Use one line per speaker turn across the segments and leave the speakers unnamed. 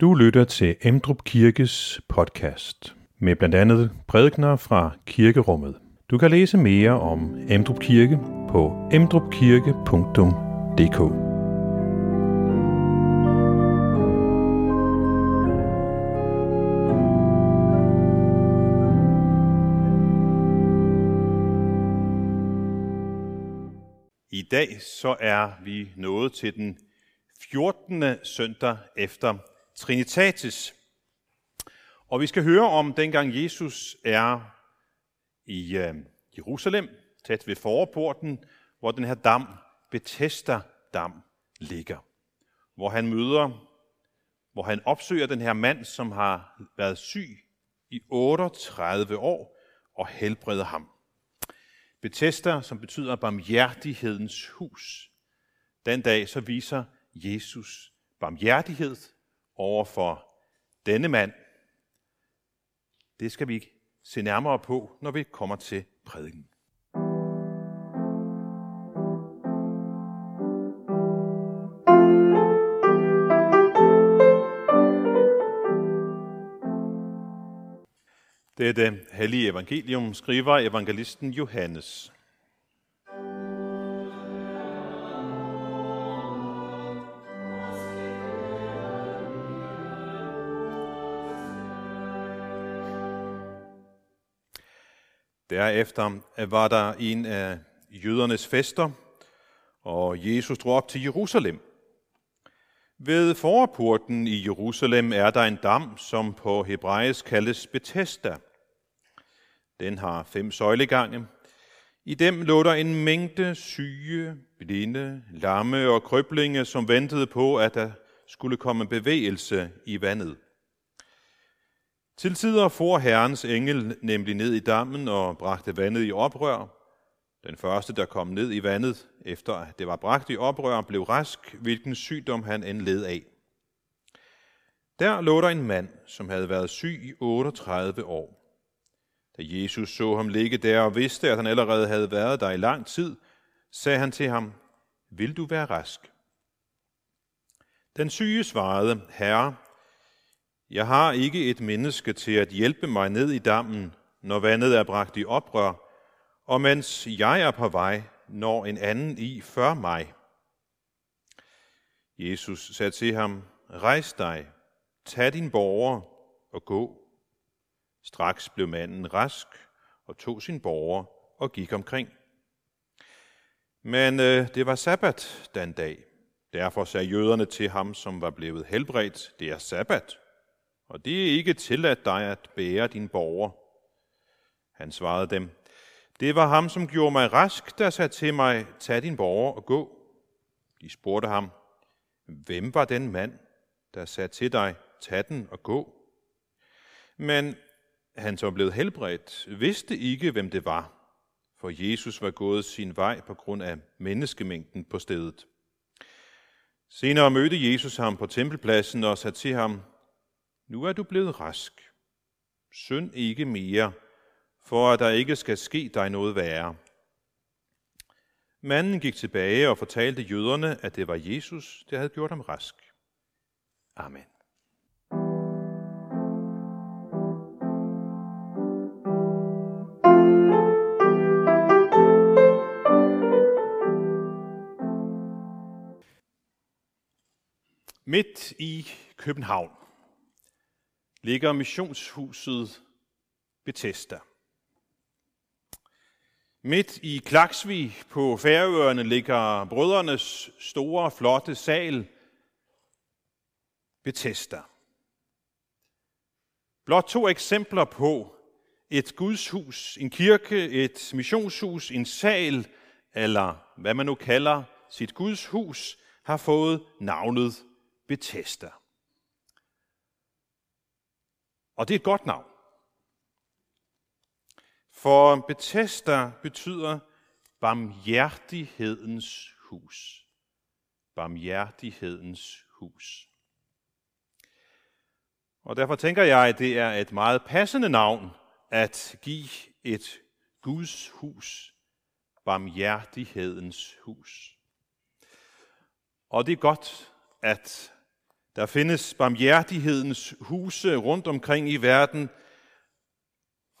Du lytter til Emdrup Kirkes podcast med blandt andet prædikner fra kirkerummet. Du kan læse mere om Emdrup Kirke på emdrupkirke.dk.
I dag så er vi nået til den 14. søndag efter Trinitatis. Og vi skal høre om dengang Jesus er i øh, Jerusalem, tæt ved forporten, hvor den her dam, Bethesda dam, ligger. Hvor han møder, hvor han opsøger den her mand, som har været syg i 38 år, og helbreder ham. Bethesda, som betyder barmhjertighedens hus. Den dag så viser Jesus barmhjertighed over for denne mand. Det skal vi se nærmere på, når vi kommer til prædiken. Dette hellige evangelium, skriver evangelisten Johannes. Derefter var der en af jødernes fester, og Jesus drog op til Jerusalem. Ved forporten i Jerusalem er der en dam, som på hebraisk kaldes Bethesda. Den har fem søjlegange. I dem lå der en mængde syge, blinde, lamme og krøblinge, som ventede på, at der skulle komme bevægelse i vandet. Til tider for Herrens engel nemlig ned i dammen og bragte vandet i oprør. Den første, der kom ned i vandet, efter at det var bragt i oprør, blev rask, hvilken sygdom han end led af. Der lå der en mand, som havde været syg i 38 år. Da Jesus så ham ligge der og vidste, at han allerede havde været der i lang tid, sagde han til ham, Vil du være rask? Den syge svarede, Herre, jeg har ikke et menneske til at hjælpe mig ned i dammen, når vandet er bragt i oprør, og mens jeg er på vej, når en anden i før mig. Jesus sagde til ham, rejs dig, tag din borger og gå. Straks blev manden rask og tog sin borger og gik omkring. Men øh, det var sabbat den dag. Derfor sagde jøderne til ham, som var blevet helbredt, det er sabbat og det er ikke tilladt dig at bære din borger. Han svarede dem, det var ham, som gjorde mig rask, der sagde til mig, tag din borger og gå. De spurgte ham, hvem var den mand, der sagde til dig, tag den og gå? Men han, som blev helbredt, vidste ikke, hvem det var, for Jesus var gået sin vej på grund af menneskemængden på stedet. Senere mødte Jesus ham på tempelpladsen og sagde til ham, nu er du blevet rask. Synd ikke mere, for at der ikke skal ske dig noget værre. Manden gik tilbage og fortalte jøderne, at det var Jesus, der havde gjort ham rask. Amen. Midt i København ligger missionshuset Bethesda. Midt i Klaksvig på Færøerne ligger brødrenes store, flotte sal Bethesda. Blot to eksempler på et gudshus, en kirke, et missionshus, en sal, eller hvad man nu kalder sit gudshus, har fået navnet Bethesda. Og det er et godt navn. For Bethesda betyder barmhjertighedens hus. Barmhjertighedens hus. Og derfor tænker jeg, at det er et meget passende navn at give et Guds hus, barmhjertighedens hus. Og det er godt, at der findes barmhjertighedens huse rundt omkring i verden,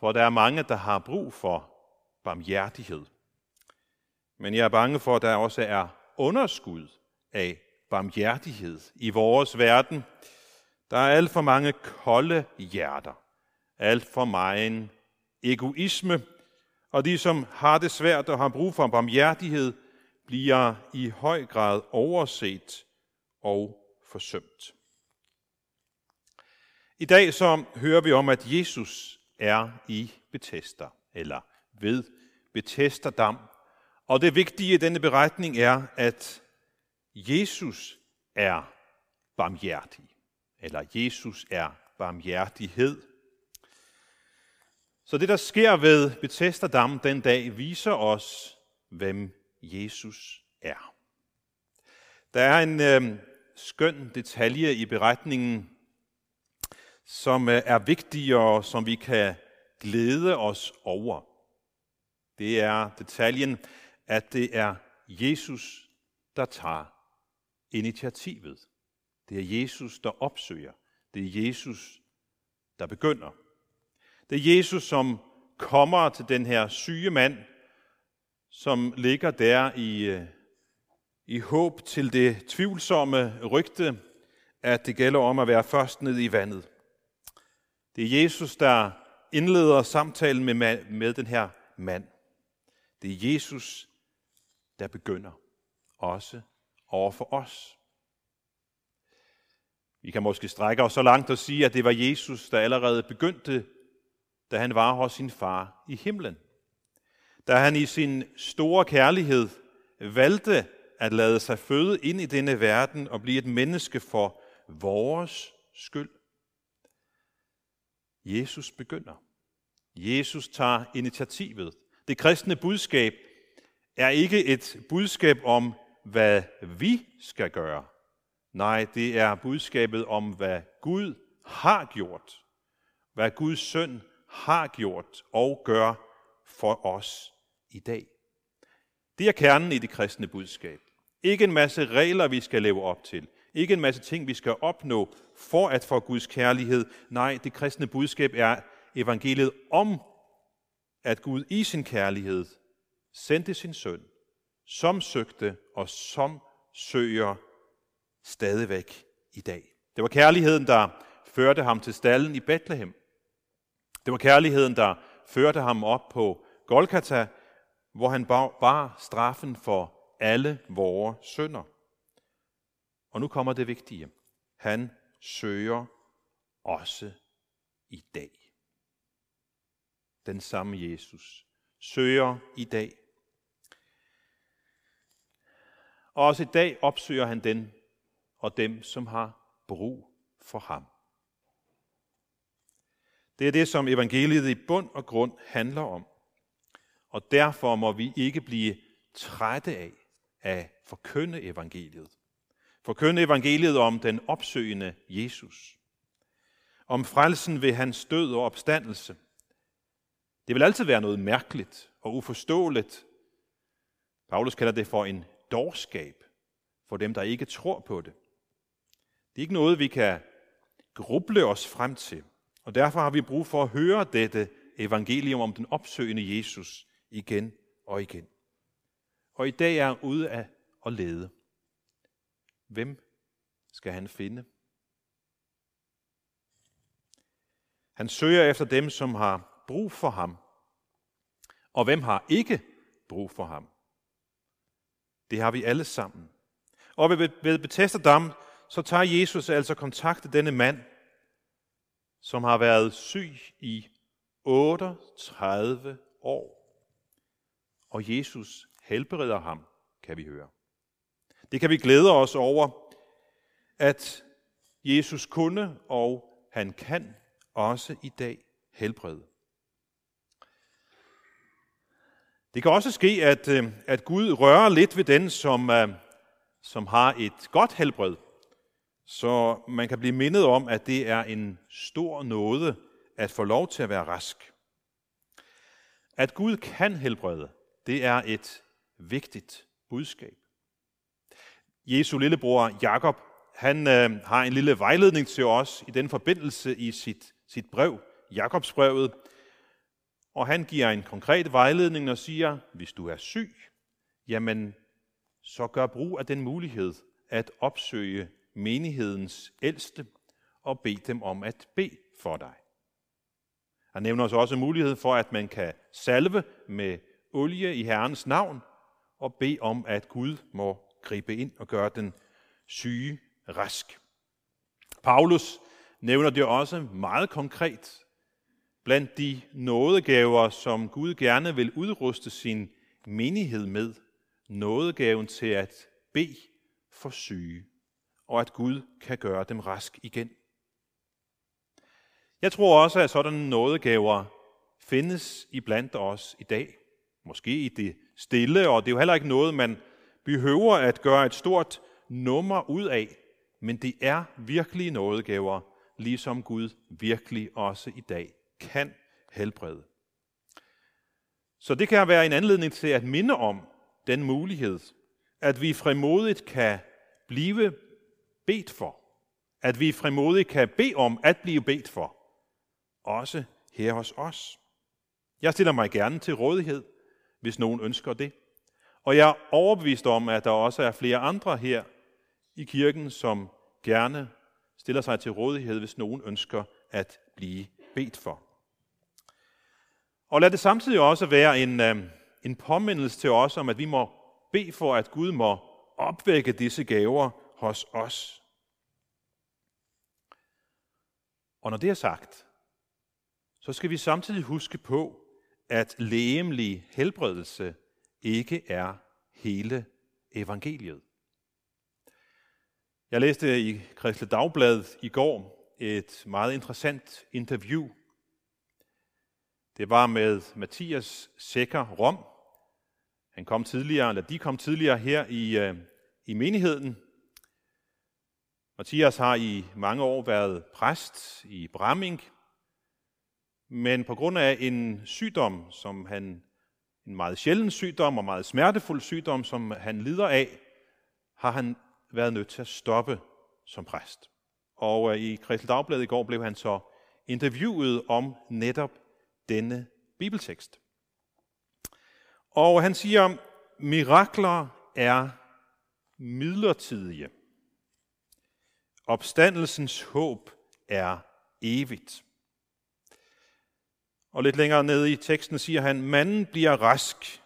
for der er mange, der har brug for barmhjertighed. Men jeg er bange for, at der også er underskud af barmhjertighed i vores verden. Der er alt for mange kolde hjerter, alt for meget egoisme, og de, som har det svært og har brug for barmhjertighed, bliver i høj grad overset og forsømt. I dag så hører vi om, at Jesus er i Bethesda, eller ved Bethesda Dam. Og det vigtige i denne beretning er, at Jesus er barmhjertig, eller Jesus er barmhjertighed. Så det, der sker ved Bethesda Dam den dag, viser os, hvem Jesus er. Der er en øh, skøn detalje i beretningen, som øh, er vigtigere, og som vi kan glæde os over. Det er detaljen, at det er Jesus, der tager initiativet. Det er Jesus, der opsøger. Det er Jesus, der begynder. Det er Jesus, som kommer til den her syge mand, som ligger der i, øh, i håb til det tvivlsomme rygte, at det gælder om at være først ned i vandet. Det er Jesus, der indleder samtalen med, med den her mand. Det er Jesus, der begynder også over for os. Vi kan måske strække os så langt og sige, at det var Jesus, der allerede begyndte, da han var hos sin far i himlen. Da han i sin store kærlighed valgte at lade sig føde ind i denne verden og blive et menneske for vores skyld. Jesus begynder. Jesus tager initiativet. Det kristne budskab er ikke et budskab om, hvad vi skal gøre. Nej, det er budskabet om, hvad Gud har gjort. Hvad Guds søn har gjort og gør for os i dag. Det er kernen i det kristne budskab. Ikke en masse regler, vi skal leve op til. Ikke en masse ting, vi skal opnå for at få Guds kærlighed. Nej, det kristne budskab er evangeliet om, at Gud i sin kærlighed sendte sin søn, som søgte og som søger stadigvæk i dag. Det var kærligheden, der førte ham til stallen i Bethlehem. Det var kærligheden, der førte ham op på Golgata, hvor han bar straffen for alle vores sønder. Og nu kommer det vigtige. Han søger også i dag. Den samme Jesus søger i dag. Og også i dag opsøger han den og dem, som har brug for ham. Det er det, som evangeliet i bund og grund handler om. Og derfor må vi ikke blive trætte af at forkynde evangeliet. Forkynde evangeliet om den opsøgende Jesus. Om frelsen ved hans død og opstandelse. Det vil altid være noget mærkeligt og uforståeligt. Paulus kalder det for en dårskab for dem, der ikke tror på det. Det er ikke noget, vi kan gruble os frem til. Og derfor har vi brug for at høre dette evangelium om den opsøgende Jesus igen og igen. Og i dag er han ude af at lede. Hvem skal han finde? Han søger efter dem, som har brug for ham. Og hvem har ikke brug for ham? Det har vi alle sammen. Og ved Bethesda Dam, så tager Jesus altså kontakt til denne mand, som har været syg i 38 år. Og Jesus helbreder ham, kan vi høre. Det kan vi glæde os over, at Jesus kunne, og han kan også i dag helbrede. Det kan også ske, at, øh, at Gud rører lidt ved den, som, øh, som har et godt helbred, så man kan blive mindet om, at det er en stor nåde at få lov til at være rask. At Gud kan helbrede, det er et vigtigt budskab. Jesu lillebror Jakob han øh, har en lille vejledning til os i den forbindelse i sit, sit brev, Jakobsbrevet. Og han giver en konkret vejledning og siger, hvis du er syg, jamen så gør brug af den mulighed at opsøge menighedens ældste og bede dem om at bede for dig. Han nævner os også mulighed for, at man kan salve med olie i Herrens navn og bede om, at Gud må gribe ind og gøre den syge rask. Paulus nævner det også meget konkret blandt de nådegaver, som Gud gerne vil udruste sin menighed med. Nådegaven til at bede for syge, og at Gud kan gøre dem rask igen. Jeg tror også, at sådan nådegaver findes iblandt os i dag. Måske i det stille, og det er jo heller ikke noget, man behøver at gøre et stort nummer ud af. Men det er virkelig nådegaver, ligesom Gud virkelig også i dag kan helbrede. Så det kan være en anledning til at minde om den mulighed, at vi frimodigt kan blive bedt for. At vi frimodigt kan bede om at blive bedt for. Også her hos os. Jeg stiller mig gerne til rådighed, hvis nogen ønsker det. Og jeg er overbevist om, at der også er flere andre her i kirken, som gerne stiller sig til rådighed, hvis nogen ønsker at blive bedt for. Og lad det samtidig også være en, øh, en påmindelse til os om, at vi må bede for, at Gud må opvække disse gaver hos os. Og når det er sagt, så skal vi samtidig huske på, at lægemlig helbredelse ikke er hele evangeliet. Jeg læste i Kristelig Dagblad i går et meget interessant interview. Det var med Mathias Sækker Rom. Han kom tidligere, eller de kom tidligere her i, øh, i menigheden. Mathias har i mange år været præst i Bramming, men på grund af en sygdom, som han, en meget sjælden sygdom og meget smertefuld sygdom, som han lider af, har han været nødt til at stoppe som præst. Og øh, i Kristel Dagblad i går blev han så interviewet om netop denne bibeltekst. Og han siger, mirakler er midlertidige. Opstandelsens håb er evigt. Og lidt længere nede i teksten siger han, manden bliver rask,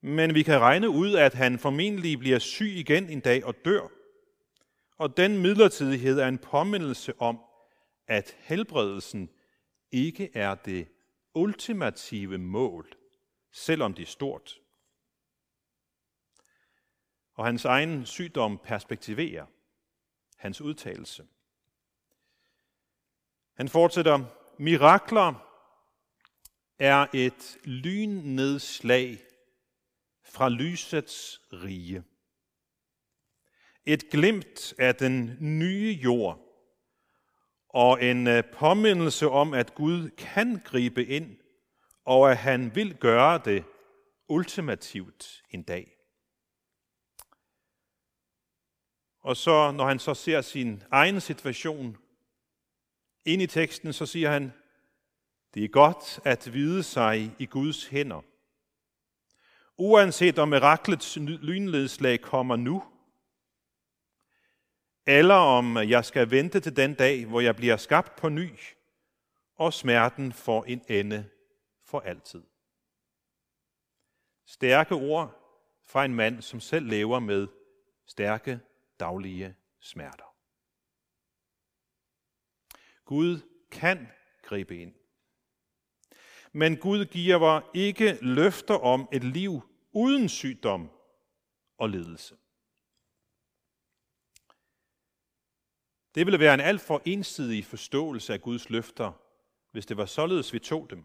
men vi kan regne ud, at han formentlig bliver syg igen en dag og dør. Og den midlertidighed er en påmindelse om, at helbredelsen ikke er det ultimative mål, selvom det er stort. Og hans egen sygdom perspektiverer hans udtalelse. Han fortsætter, mirakler er et lynnedslag fra lysets rige. Et glimt af den nye jord og en øh, påmindelse om, at Gud kan gribe ind, og at han vil gøre det ultimativt en dag. Og så, når han så ser sin egen situation ind i teksten, så siger han, det er godt at vide sig i Guds hænder. Uanset om miraklets lynledslag kommer nu, eller om jeg skal vente til den dag, hvor jeg bliver skabt på ny, og smerten får en ende for altid. Stærke ord fra en mand, som selv lever med stærke daglige smerter. Gud kan gribe ind. Men Gud giver ikke løfter om et liv uden sygdom og lidelse. Det ville være en alt for ensidig forståelse af Guds løfter, hvis det var således, vi tog dem.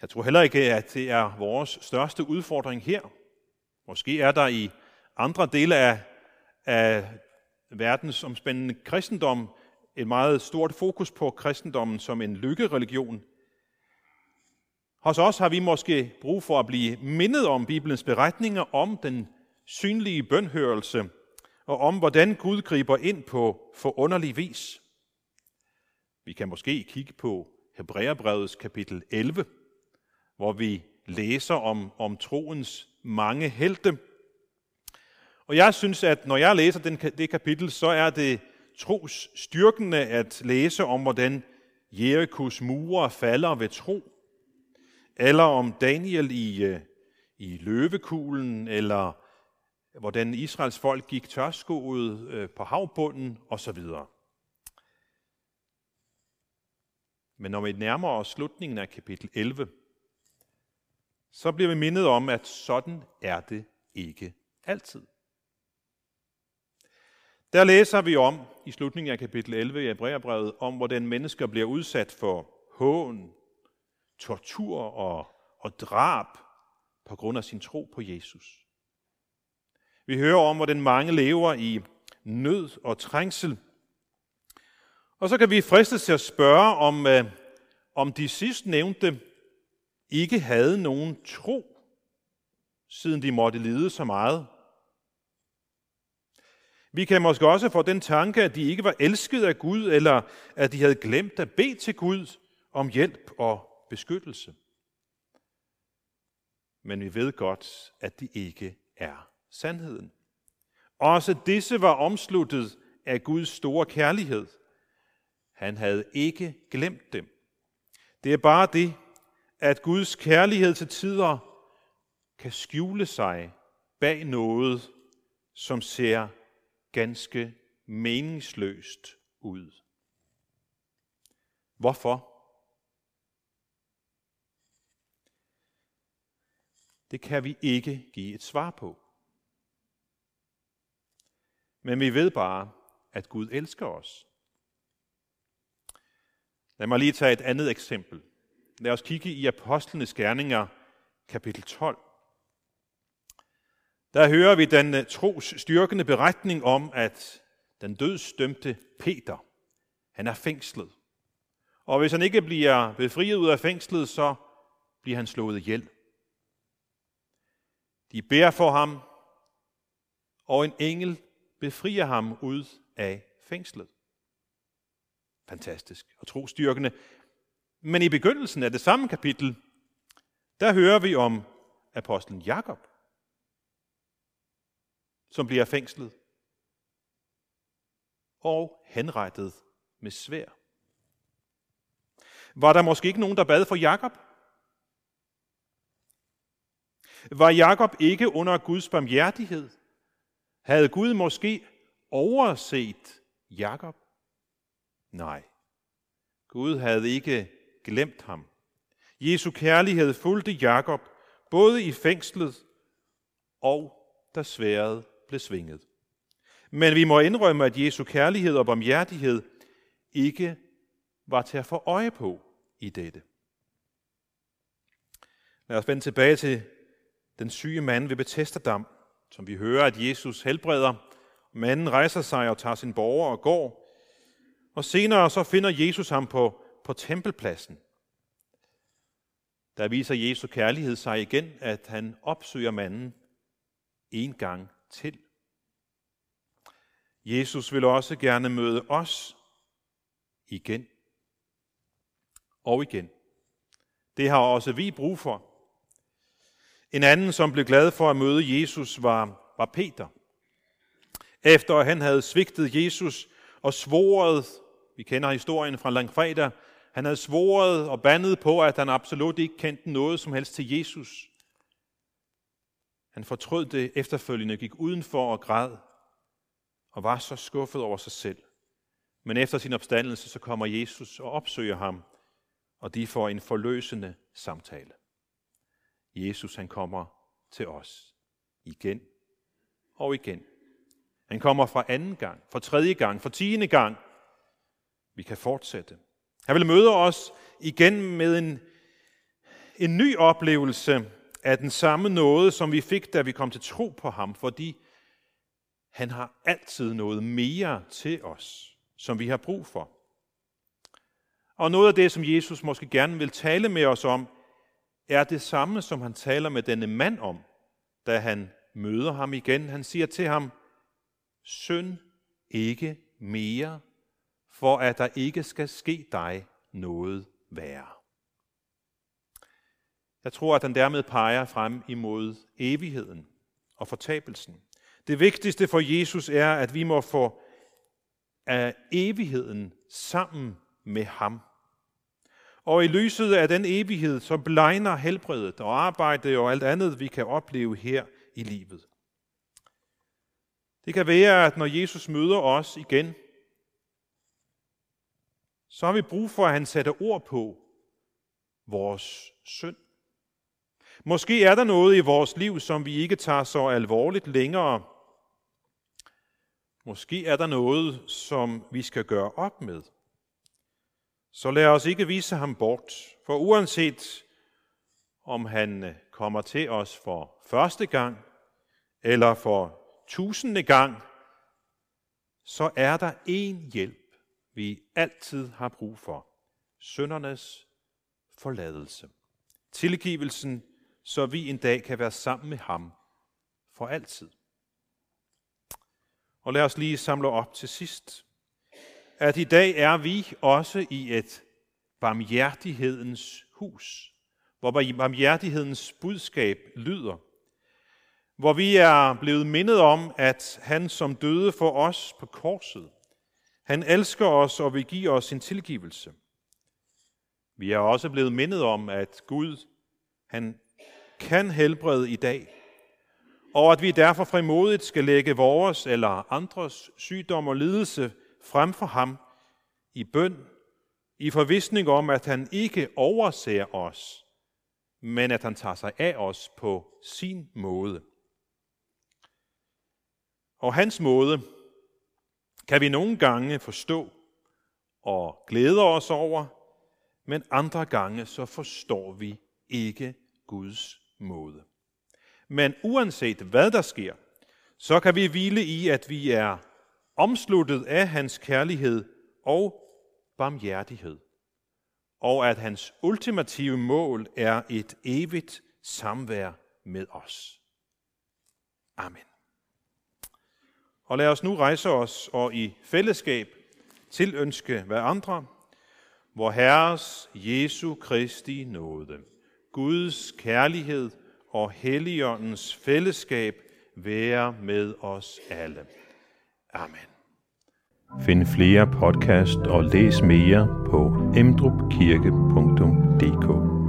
Jeg tror heller ikke, at det er vores største udfordring her. Måske er der i andre dele af, af verdensomspændende kristendom et meget stort fokus på kristendommen som en lykkereligion. Hos os har vi måske brug for at blive mindet om Bibelens beretninger om den synlige bønhørelse og om, hvordan Gud griber ind på forunderlig vis. Vi kan måske kigge på Hebræerbrevets kapitel 11, hvor vi læser om, om troens mange helte. Og jeg synes, at når jeg læser den, det kapitel, så er det trosstyrkende at læse om, hvordan Jerikos mure falder ved tro, eller om Daniel i, øh, i løvekuglen, eller hvordan Israels folk gik tørskoet øh, på havbunden osv. Men når vi nærmer os slutningen af kapitel 11, så bliver vi mindet om, at sådan er det ikke altid. Der læser vi om i slutningen af kapitel 11 i Hebræerbrevet, om hvordan mennesker bliver udsat for hån, tortur og, og drab på grund af sin tro på Jesus. Vi hører om, hvordan mange lever i nød og trængsel. Og så kan vi fristes til at spørge, om, øh, om de sidst nævnte ikke havde nogen tro, siden de måtte lide så meget. Vi kan måske også få den tanke, at de ikke var elsket af Gud, eller at de havde glemt at bede til Gud om hjælp og beskyttelse. Men vi ved godt, at det ikke er sandheden. Også disse var omsluttet af Guds store kærlighed. Han havde ikke glemt dem. Det er bare det, at Guds kærlighed til tider kan skjule sig bag noget, som ser ganske meningsløst ud. Hvorfor? Det kan vi ikke give et svar på. Men vi ved bare, at Gud elsker os. Lad mig lige tage et andet eksempel. Lad os kigge i Apostlenes Gerninger, kapitel 12. Der hører vi den eh, tros styrkende beretning om, at den dødsdømte Peter, han er fængslet. Og hvis han ikke bliver befriet ud af fængslet, så bliver han slået ihjel. De beder for ham, og en engel befrier ham ud af fængslet. Fantastisk og trostyrkende. Men i begyndelsen af det samme kapitel, der hører vi om apostlen Jakob, som bliver fængslet og henrettet med svær. Var der måske ikke nogen, der bad for Jakob? Var Jakob ikke under Guds barmhjertighed? Havde Gud måske overset Jakob? Nej. Gud havde ikke glemt ham. Jesu kærlighed fulgte Jakob både i fængslet og da sværet blev svinget. Men vi må indrømme, at Jesu kærlighed og barmhjertighed ikke var til at få øje på i dette. Lad os vende tilbage til den syge mand ved Bethesda-dam, som vi hører, at Jesus helbreder. Manden rejser sig og tager sin borger og går. Og senere så finder Jesus ham på, på tempelpladsen. Der viser Jesu kærlighed sig igen, at han opsøger manden en gang til. Jesus vil også gerne møde os igen og igen. Det har også vi brug for. En anden, som blev glad for at møde Jesus, var, var Peter. Efter at han havde svigtet Jesus og svoret, vi kender historien fra langfredag, han havde svoret og bandet på, at han absolut ikke kendte noget som helst til Jesus. Han fortrød det efterfølgende, gik udenfor og græd, og var så skuffet over sig selv. Men efter sin opstandelse, så kommer Jesus og opsøger ham, og de får en forløsende samtale. Jesus han kommer til os igen og igen. Han kommer fra anden gang, for tredje gang, for tiende gang. Vi kan fortsætte. Han vil møde os igen med en, en ny oplevelse af den samme nåde, som vi fik, da vi kom til tro på ham, fordi han har altid noget mere til os, som vi har brug for. Og noget af det, som Jesus måske gerne vil tale med os om, er det samme, som han taler med denne mand om, da han møder ham igen. Han siger til ham, synd ikke mere, for at der ikke skal ske dig noget værre. Jeg tror, at den dermed peger frem imod evigheden og fortabelsen. Det vigtigste for Jesus er, at vi må få af evigheden sammen med ham. Og i lyset af den evighed, som blegner helbredet og arbejdet og alt andet, vi kan opleve her i livet. Det kan være, at når Jesus møder os igen, så har vi brug for, at han sætter ord på vores synd. Måske er der noget i vores liv, som vi ikke tager så alvorligt længere. Måske er der noget, som vi skal gøre op med. Så lad os ikke vise ham bort, for uanset om han øh, kommer til os for første gang eller for tusinde gang, så er der en hjælp, vi altid har brug for. Søndernes forladelse. Tilgivelsen, så vi en dag kan være sammen med ham for altid. Og lad os lige samle op til sidst, at i dag er vi også i et barmhjertighedens hus, hvor barmhjertighedens budskab lyder, hvor vi er blevet mindet om, at han som døde for os på korset, han elsker os og vil give os sin tilgivelse. Vi er også blevet mindet om, at Gud, han kan helbrede i dag, og at vi derfor frimodigt skal lægge vores eller andres sygdom og lidelse frem for ham i bøn, i forvisning om, at han ikke overser os, men at han tager sig af os på sin måde. Og hans måde kan vi nogle gange forstå og glæde os over, men andre gange så forstår vi ikke Guds måde. Men uanset hvad der sker, så kan vi hvile i, at vi er omsluttet af hans kærlighed og barmhjertighed, og at hans ultimative mål er et evigt samvær med os. Amen. Og lad os nu rejse os og i fællesskab tilønske hver andre, hvor Herres Jesu Kristi nåde, Guds kærlighed og Helligåndens fællesskab være med os alle. Amen.
Find flere podcast og læs mere på emdrupkirke.dk